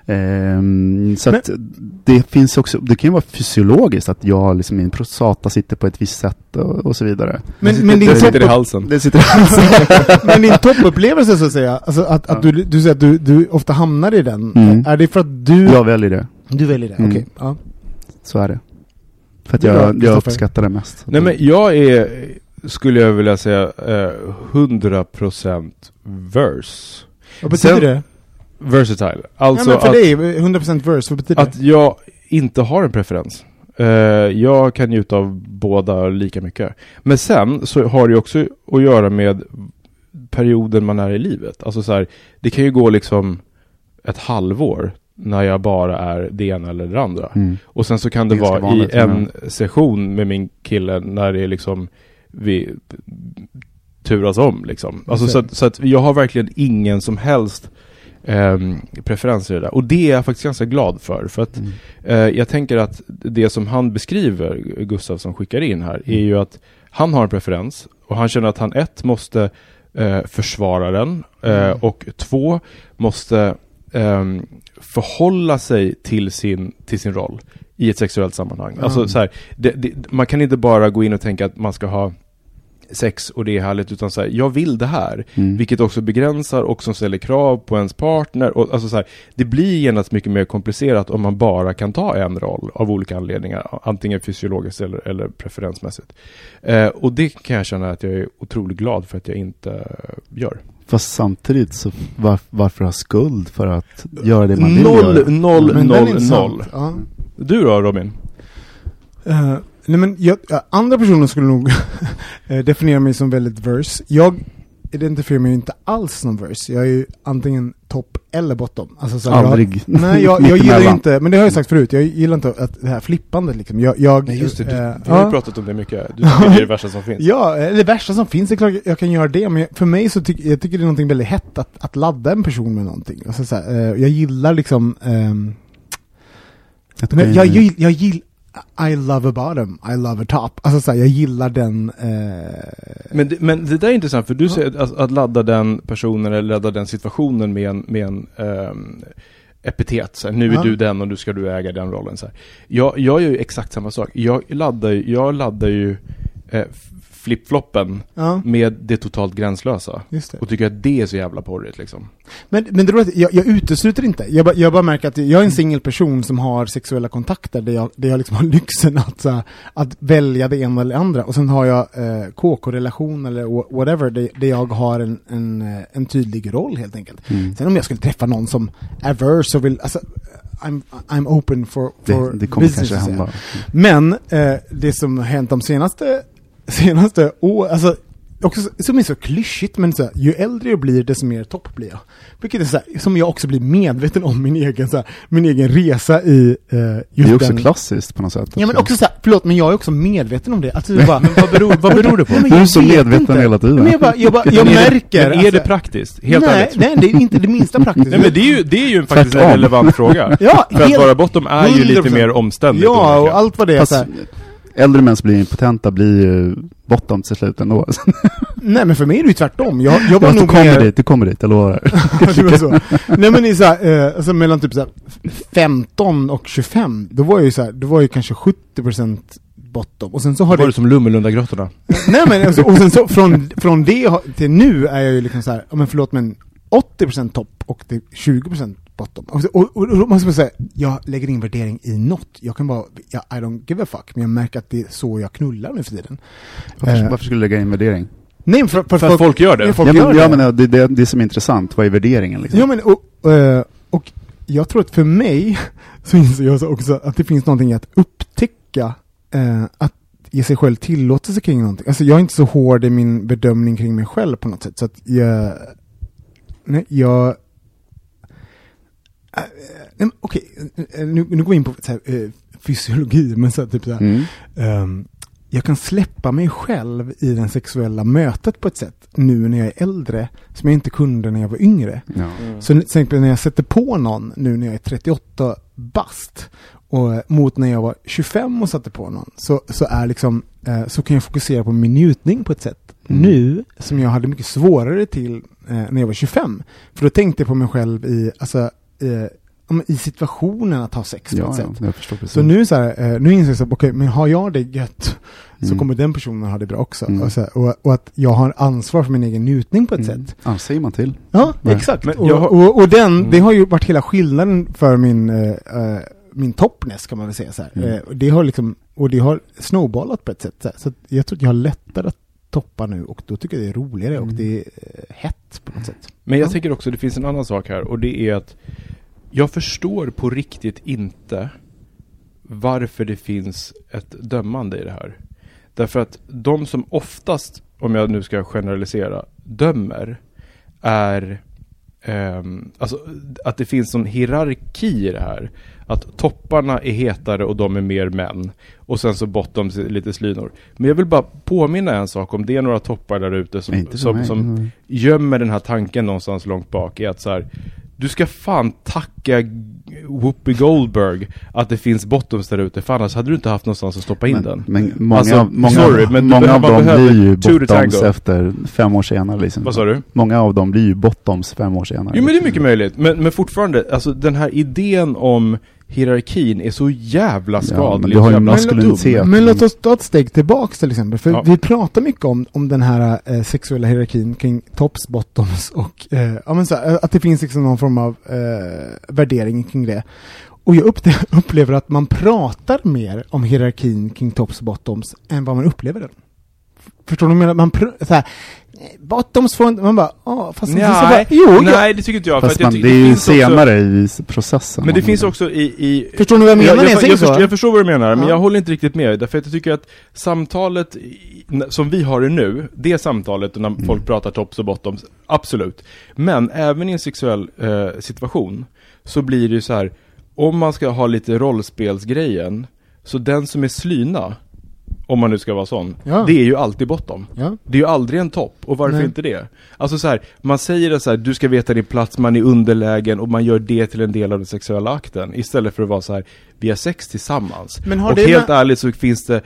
Ehm, så Men- att det finns också, det kan ju vara fysiologiskt att jag liksom min prostata sitter på ett visst sätt och, och så vidare. Men, men din det sitter i halsen. Det sitter men din toppupplevelse så att säga, alltså att, att Ja. du, du säger att du, du ofta hamnar i den, Mm. är det för att du, Jag väljer det, du väljer det? Mm. Okej, ja. så är det. För att Det är bra, jag, jag uppskattar det mest. Nej men jag är, skulle jag vilja säga, eh, 100% verse. Vad betyder Sen- det? Versatile. Alltså ja, men för att, dig, 100% verse, vad betyder att jag inte har en preferens. Eh, jag kan njuta av båda lika mycket. Men sen så har det ju också att göra med perioden man är i livet. Alltså så här, det kan ju gå liksom ett halvår när jag bara är det ena eller det andra. Mm. Och sen så kan det Det vara i vanligt, en session med min kille när det är liksom vi turas om liksom. Alltså så, att, så att jag har verkligen ingen som helst ehm, preferens i det där. Och det är jag faktiskt ganska glad för. För att Mm. eh, jag tänker att det som han beskriver, Gustav som skickar in här, är ju att han har en preferens och han känner att han ett måste eh, försvara den eh, Mm. och två måste ehm, förhålla sig till sin, till sin roll i ett sexuellt sammanhang. Alltså Mm. så här, det, det, man kan inte bara gå in och tänka att man ska ha sex och det är härligt, utan så här, jag vill det här. Mm. Vilket också begränsar och som ställer krav på ens partner. Och, alltså så här, det blir genast mycket mer komplicerat om man bara kan ta en roll av olika anledningar. Antingen fysiologiskt eller, eller preferensmässigt. Eh, och det kan jag känna att jag är otroligt glad för att jag inte gör. Fast samtidigt så var, varför ha skuld för att göra det man vill Noll, göra? noll, noll, noll. Ja. Du då Robin? Eh, nej men jag, ja, andra personer skulle nog eh, definiera mig som väldigt verse. Jag identifierar mig inte alls som verse. Jag är ju antingen topp eller bottom. Alltså, så Aldrig. Jag, nej, jag, jag gillar inte, men det har jag sagt förut, jag gillar inte att det här flippandet liksom. Jag, jag, Nej just det, du, eh, vi har ju pratat om det mycket. Du tycker det är det värsta som finns. Ja, eh, det värsta som finns, det är klart jag kan göra det, men för mig så tycker jag tycker det är någonting väldigt hett att, att ladda en person med någonting. Alltså, så här, jag gillar liksom, gå jag, in- gill, jag gillar, I love a bottom, I love a top. Alltså så här, jag gillar den, eh, Men det, men det där är intressant, för du säger att, att ladda den personen eller ladda den situationen med en, med en ehm, epitet. Så här, nu är Ja. du den och nu ska du äga den rollen. Så här. Jag, jag gör ju exakt samma sak. Jag laddar, jag laddar ju eh, flipfloppen ja, med det totalt gränslösa. det. Och tycker att det är så jävla porrigt liksom. Men, men det är att jag, jag utesluter inte. Jag, bara- jag bara märker att jag är en singel person som har sexuella kontakter där jag, där jag liksom har lyxen att, här, att välja det ena eller det andra. Och sen har jag eh, KK-relation eller wha- whatever, där, där jag har en, en, eh, en tydlig roll helt enkelt. Mm. Sen om jag skulle träffa någon som är verse och vill, alltså, I'm, I'm open for, for Det, det kommer business, kanske hända. Men eh, det som har hänt de senaste, senaste åren, alltså också, så- som är så klyschigt, men så här, ju äldre jag blir desto mer topp blir jag. Vilket är så här, som jag också blir medveten om min egen, så här, min egen resa i eh, just Det är också den... klassiskt på något sätt. Ja men också så här, förlåt, men jag är också medveten om det. Alltså, bara, Men vad beror, vad beror det på? Men Du är så vet medveten inte. hela tiden. Men jag, bara, jag, bara, jag märker... Men är det alltså- praktiskt? Helt nej, ärligt? nej, det är inte det minsta praktiskt. Nej men det är ju, det är ju faktiskt en relevant fråga. ja, För att helt- vara bortom är ju lite 100%. mer omständigt. Ja, och allt vad det är. Så Fast här, äldre män som blir impotenta blir ju bottom till slut ändå. nej men för mig är det ju tvärtom. Jag, jag var du nog kommer mer... dit, du kommer dit, jag lovar. var. Nej men i så här, eh, alltså mellan typ så här 15 och 25, då var jag ju så här, då var jag kanske 70% bottom. Och sen så har Var det... det som Lummelundagrottorna? Nej men alltså, och sen så från, från det till nu är jag ju liksom så här, ja men förlåt men 80% topp och det är 20% bottom. Och, och, och, då måste man säga, jag lägger ingen värdering i något. Jag kan bara, jag, I don't give a fuck. Men jag märker att det är så jag knullar nu för tiden. Varför, Eh, varför skulle du lägga in värdering? Nej, för, för, För att folk gör det. Ja, folk ja, gör men, det. ja, men ja, det är det, det som är intressant. Vad är värderingen liksom? Ja, men, och, eh, och jag tror att för mig så inser jag så också att det finns någonting att upptäcka eh, att ge sig själv tillåtelse kring någonting. Alltså jag är inte så hård i min bedömning kring mig själv på något sätt. Så att jag... Nej, jag... eh, nej, Okej, eh, nu, nu går vi in på så här, eh, fysiologi, men så här, typ så här, Mm. Ehm, jag kan släppa mig själv i det sexuella mötet på ett sätt nu när jag är äldre som jag inte kunde när jag var yngre. Ja. Så nu- till exempel när jag sätter på någon nu när jag är 38 bast och, mot när jag var 25 och satte på någon så, så, är liksom, eh, så kan jag fokusera på min njutning på ett sätt Mm. nu som jag hade mycket svårare till eh, när jag var 25. För då tänkte jag på mig själv i, alltså, i situationen att ha sex på Ja, ett ja, sätt. jag förstår precis. Så nu så här, eh, nu inser jag så okej, men har jag det gött så Mm. kommer den personen ha det bra också. Mm. Och, så här, och, och att jag har ansvar för min egen njutning på ett Mm. sätt. Ja, säger man till. Ja, Nej. exakt. Men och, jag har- och, och den, Mm. det har ju varit hela skillnaden för min, eh, eh, min toppness kan man väl säga så här. Mm. Eh, och det har liksom, och det har snowballat på ett sätt. Så, här. så jag tror att jag har lättare att toppa nu och då tycker jag det är roligare och Mm. det är eh, hett på något sätt. Men jag Ja. tänker också, det finns en annan sak här och det är att jag förstår på riktigt inte varför det finns ett dömande i det här. Därför att de som oftast, om jag nu ska generalisera, dömer är ehm, alltså att det finns en hierarki i det här. Att topparna är hetare och de är mer män. Och sen så bottoms är lite slynor. Men jag vill bara påminna en sak om det är några toppar där ute som, som, som Mm. gömmer den här tanken någonstans långt bak är att så här, du ska fan tacka Whoopi Goldberg att det finns bottoms där ute, för annars hade du inte haft någonstans att stoppa in men, den. Men många, Alltså, många, sorry, men många av dem blir ju bottoms efter fem år senare liksom. Vad sa du? Många av dem blir ju bottoms fem år senare. Jo men det är mycket möjligt, men, men fortfarande, alltså den här idén om hierarkin är så jävla skadlig. men du har ju jävla maskulinitet. dum. Men låt oss ta ett steg tillbaks till exempel. För Ja. vi pratar mycket om, om den här eh, sexuella hierarkin kring tops, bottoms och eh, ja, men så, här, att det finns liksom någon form av eh, värdering kring det. Och jag upple- upplever att man pratar mer om hierarkin kring tops och bottoms än vad man upplever den. Förstår du vad jag menar? Man pr- så här, bottoms får inte, man bara, ja fast Nej, så bara, jo, jag, Nej, det tycker inte jag. för Fast att jag man, tycker det är ju finns också- senare i processen. Men det finns också i... i Förstår ni vad jag menar jag jag, jag, så? förstår, jag förstår vad du menar, men Ja. jag håller inte riktigt med. Därför att jag tycker att samtalet som vi har det nu, det samtalet när Mm. folk pratar tops och bottoms, absolut. Men även i en sexuell eh, situation så blir det ju så här, om man ska ha lite rollspelsgrejen, så den som är slyna, om man nu ska vara sån, Ja. det är ju alltid bottom. Ja. Det är ju aldrig en topp, och varför Nej. inte det? Alltså så här, man säger det så här, du ska veta din plats, man är underlägen och man gör det till en del av den sexuella akten. Istället för att vara så här, vi har sex tillsammans. Men har och helt med- ärligt så finns det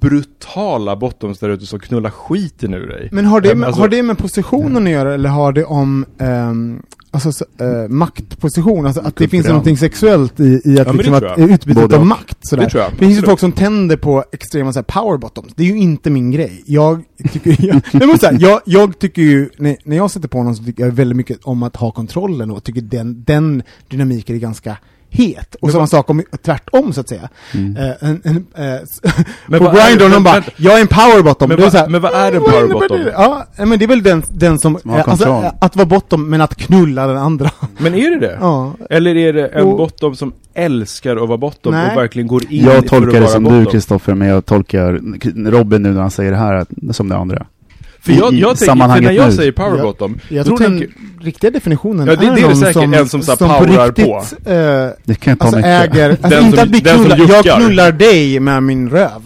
brutala bottoms där ute som knullar skiten ur dig. Men har det, med, alltså- har det med positionen att göra eller har det om ehm, alltså, så, eh, maktposition? Alltså att det finns någonting sexuellt i, i att, Ja, liksom, att jag. utbytet av makt sådär. Det jag, Det finns ju folk som tänder på extrema så här, power bottoms. Det är ju inte min grej. Jag tycker, jag, så här, jag, jag tycker ju, när, när jag sätter på någon så tycker jag väldigt mycket om att ha kontrollen och tycker den, den dynamiken är ganska het. Och samma sak om, tvärtom så att säga. Mm. Eh, en, en, eh, Men på Grindr, de bara, jag är en power bottom. Men här, men vad är en "Vad power innebär bottom?" det?" Ja, men det är väl den, den som, Som eh, alltså, att vara bottom men att knulla den andra. Men är det det? ja. Eller är det en Och- bottom som älskar att vara bottom Nej. och verkligen går in Jag tolkar det som bottom? du Kristoffer, men jag tolkar Robin nu när han säger det här som det andra. För jag, i- jag tänker, för sammanhanget när jag nu. säger power bottom, Jag då tror tänker, den riktiga definitionen Ja, det- är det är någon säkert som, en som så här på powerar riktigt, på. eh, Det kan ta alltså mycket. äger, alltså Den inte som- att vi den som knullar, jag juckar. knullar dig med min röv.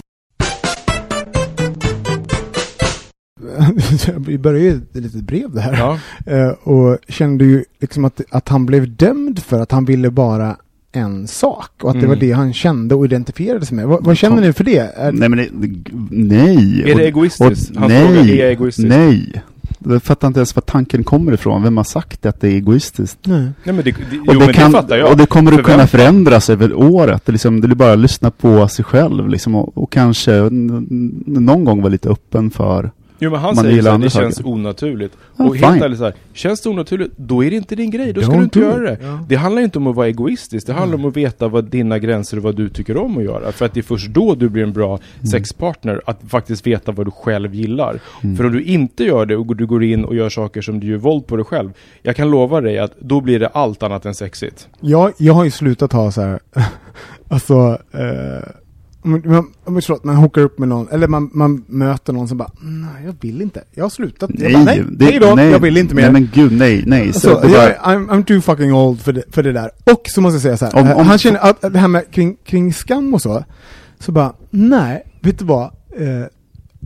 Vi började ju ett litet brev det här. ja. Eh, och kände ju liksom att, att han blev dömd för att han ville bara en sak och att det Mm. var det han kände och identifierade sig med. Vad, vad känner ni för det? Är, Nej men det, det- nej. Är det Och- egoistiskt? och- Hans nej, är egoistisk? Nej. Jag fattar inte ens var tanken kommer ifrån. Vem har sagt att det är egoistiskt? Nej. Nej men det, det, jo Och men det, kan, det fattar jag. och det kommer att kunna Förväntan. förändras över året. Det, liksom, det är bara att lyssna på sig själv liksom, och, och kanske någon gång vara lite öppen för Jo men han Man säger så det känns saker. onaturligt. Ja, och helt fine. ärligt så här, känns det onaturligt, då är det inte din grej, då ska Don't du inte göra det. Ja. Det handlar inte om att vara egoistisk, det handlar om att veta vad dina gränser och vad du tycker om att göra. För att det är först då du blir en bra Mm. sexpartner, att faktiskt veta vad du själv gillar. Mm. För om du inte gör det och du går in och gör saker som du gör våld på dig själv, jag kan lova dig att då blir det allt annat än sexigt. Jag, jag har ju slutat ha så här, alltså, eh, man, om förlåt, man hookar upp med någon, eller man, man möter någon som bara, nej jag vill inte. Jag har slutat. jag bara, nej, det- hej då, nej, jag vill inte mer. Nej men gud, nej, nej. Så Så, jag, där, I'm, I'm too fucking old för det, för det där. Och så måste jag säga så här, Om- om- han känner att det här med kring, kring skam och så, så bara, nej, vet du vad? Eh,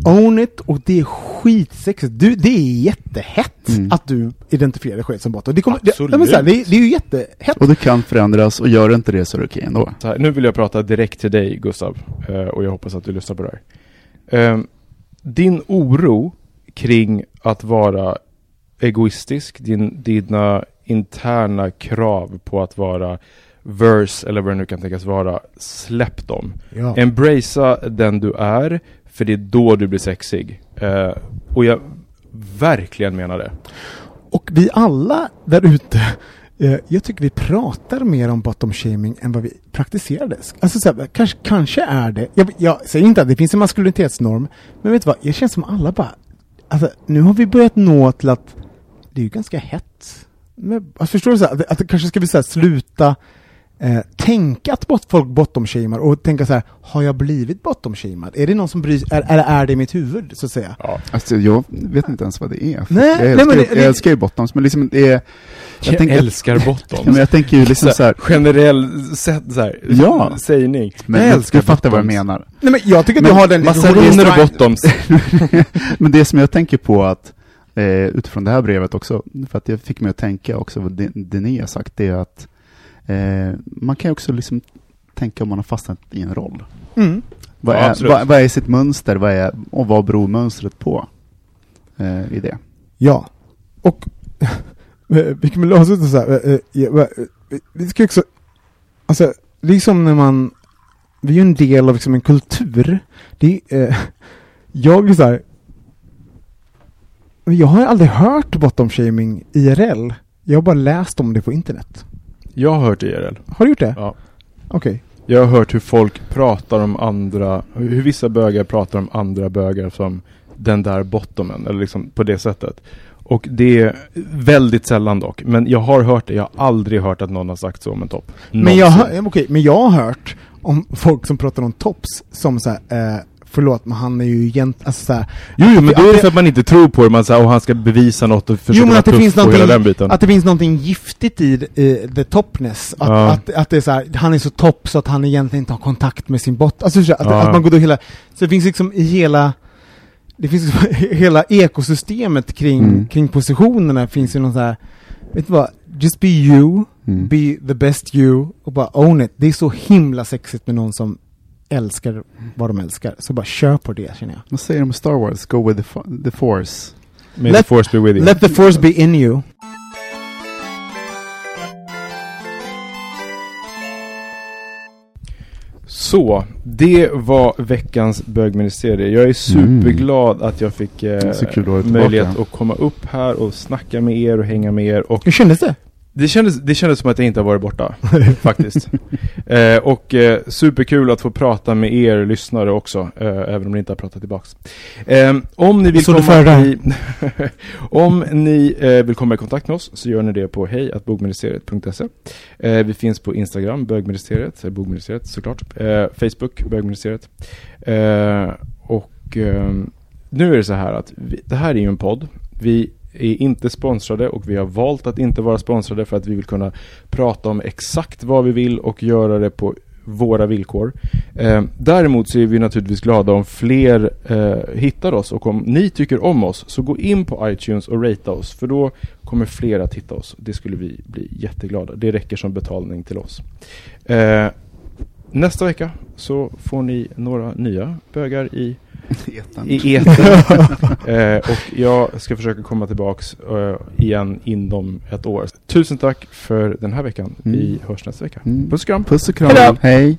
own it och det är skitsexigt. Du, det är jättehett Mm. att du identifierar dig själv som bot. Och Det, kommer, det, Absolut. nej, men så här, det, är- det är ju jättehett. och det kan förändras, och gör det inte det så är det okej ändå. Så här, nu vill jag prata direkt till dig Gustav, eh, och jag hoppas att du lyssnar på det här. Eh, din oro kring att vara egoistisk, din, dina interna krav på att vara verse eller vad det nu kan tänkas vara, släpp dem. Ja. Embracea den du är, för det är då du blir sexig. Eh, och jag verkligen menar det. Och vi alla där ute, eh, jag tycker vi pratar mer om bottom shaming än vad vi praktiserar det. Alltså så här, kanske, kanske är det, jag, jag säger inte att det finns en maskulinitetsnorm, men vet du vad, jag känns som alla bara, alltså nu har vi börjat nå till att det är ju ganska hett. Men, alltså, förstår du så här, att, att kanske ska vi så här, sluta eh, tänka att bot, folk bottom-shamear och tänka så här, har jag blivit bottom-shamead? Är det någon som bryr är, eller är det i mitt huvud, så att säga? Ja. Alltså jag vet inte ens vad det är. Nej, jag, nej, älskar, men det- jag det- älskar ju bottoms, men liksom det är... Jag, tänker- älskar Ja, bottoms. men jag tänker ju liksom så här, generell sätt, så här, Ja. sägning. men jag jag älskar du fattar vad jag menar. Nej men jag tycker att Men du har den Massariner och bottoms. men det som jag tänker på att, eh, utifrån det här brevet också, för att jag fick mig att tänka också vad det, det ni har sagt, det är att eh, man kan ju också liksom tänka om man har fastnat i en roll. Mm. Vad, Ja, är, vad, vad är sitt mönster, vad är, och vad beror mönstret på eh, i det? Ja. Och vi kan väl avsluta så här. eh, eh, Vi ska också, alltså, det är som när man, vi är ju en del av liksom en kultur. Det är, eh, jag är så här, jag har aldrig hört bottom shaming IRL. Jag har bara läst om det på internet. Jag har hört IRL. Har du gjort det? Ja. Okej. Jag har hört hur folk pratar om andra, hur vissa bögar pratar om andra bögar som den där bottomen, eller liksom på det sättet. Och det är väldigt sällan dock, men jag har hört det, jag har aldrig hört att någon har sagt så om en topp. Men jag, Någonsin. har- okej, men jag har hört om folk som pratar om tops som så här, eh, förlåt men han är ju egentligen, alltså så här, Jo, jo, men att då är det för att man inte tror på det, man säger och han ska bevisa något och försöka Jo men vara att det, tuff finns på hela den biten. att det finns någonting giftigt i eh, the topness. Att, Ja. att, att det är så här, han är så topp så att han egentligen inte har kontakt med sin bot. Alltså så att, Ja. att man går då hela, så det finns liksom i hela det finns liksom hela ekosystemet kring, Mm. kring positionerna finns ju någon så här, vet du vad, just be you, Mm. be the best you och bara own it. Det är så himla sexigt med någon som älskar vad de älskar. Så bara kör på det känner jag. Vad säger de om Star Wars? Go with the, the force. May Let- the force be with you. Let the force be in you. Så, det var veckans bögministerium. Jag är superglad att jag fick eh, att möjlighet att komma upp här och snacka med er och hänga med er. Och Hur kändes det? Det kändes, det kändes som att jag inte har varit borta, faktiskt. Eh, och eh, superkul att få prata med er lyssnare också, eh, även om ni inte har pratat tillbaks. Eh, om ni vill Så komma i, Om ni eh, vill komma i kontakt med oss så gör ni det på hejatbogministeriet.se eh, Vi finns på Instagram, bögministeriet, bogministeriet såklart, Facebook, bögministeriet. Och eh, nu är det så här att vi, det här är ju en podd. Vi är inte sponsrade och vi har valt att inte vara sponsrade för att vi vill kunna prata om exakt vad vi vill och göra det på våra villkor. Eh, däremot så är vi naturligtvis glada om fler eh, hittar oss och om ni tycker om oss så gå in på iTunes och ratea oss för då kommer fler att hitta oss. Det skulle vi bli jätteglada. Det räcker som betalning till oss. Eh, nästa vecka så får ni några nya bögar i Etern. i etern. eh, och jag ska försöka komma tillbaks eh, igen inom ett år. Tusen tack för den här veckan. Vi hörs nästa vecka. Mm. Puss och kram. Puss och kram. Hejdå. Hej.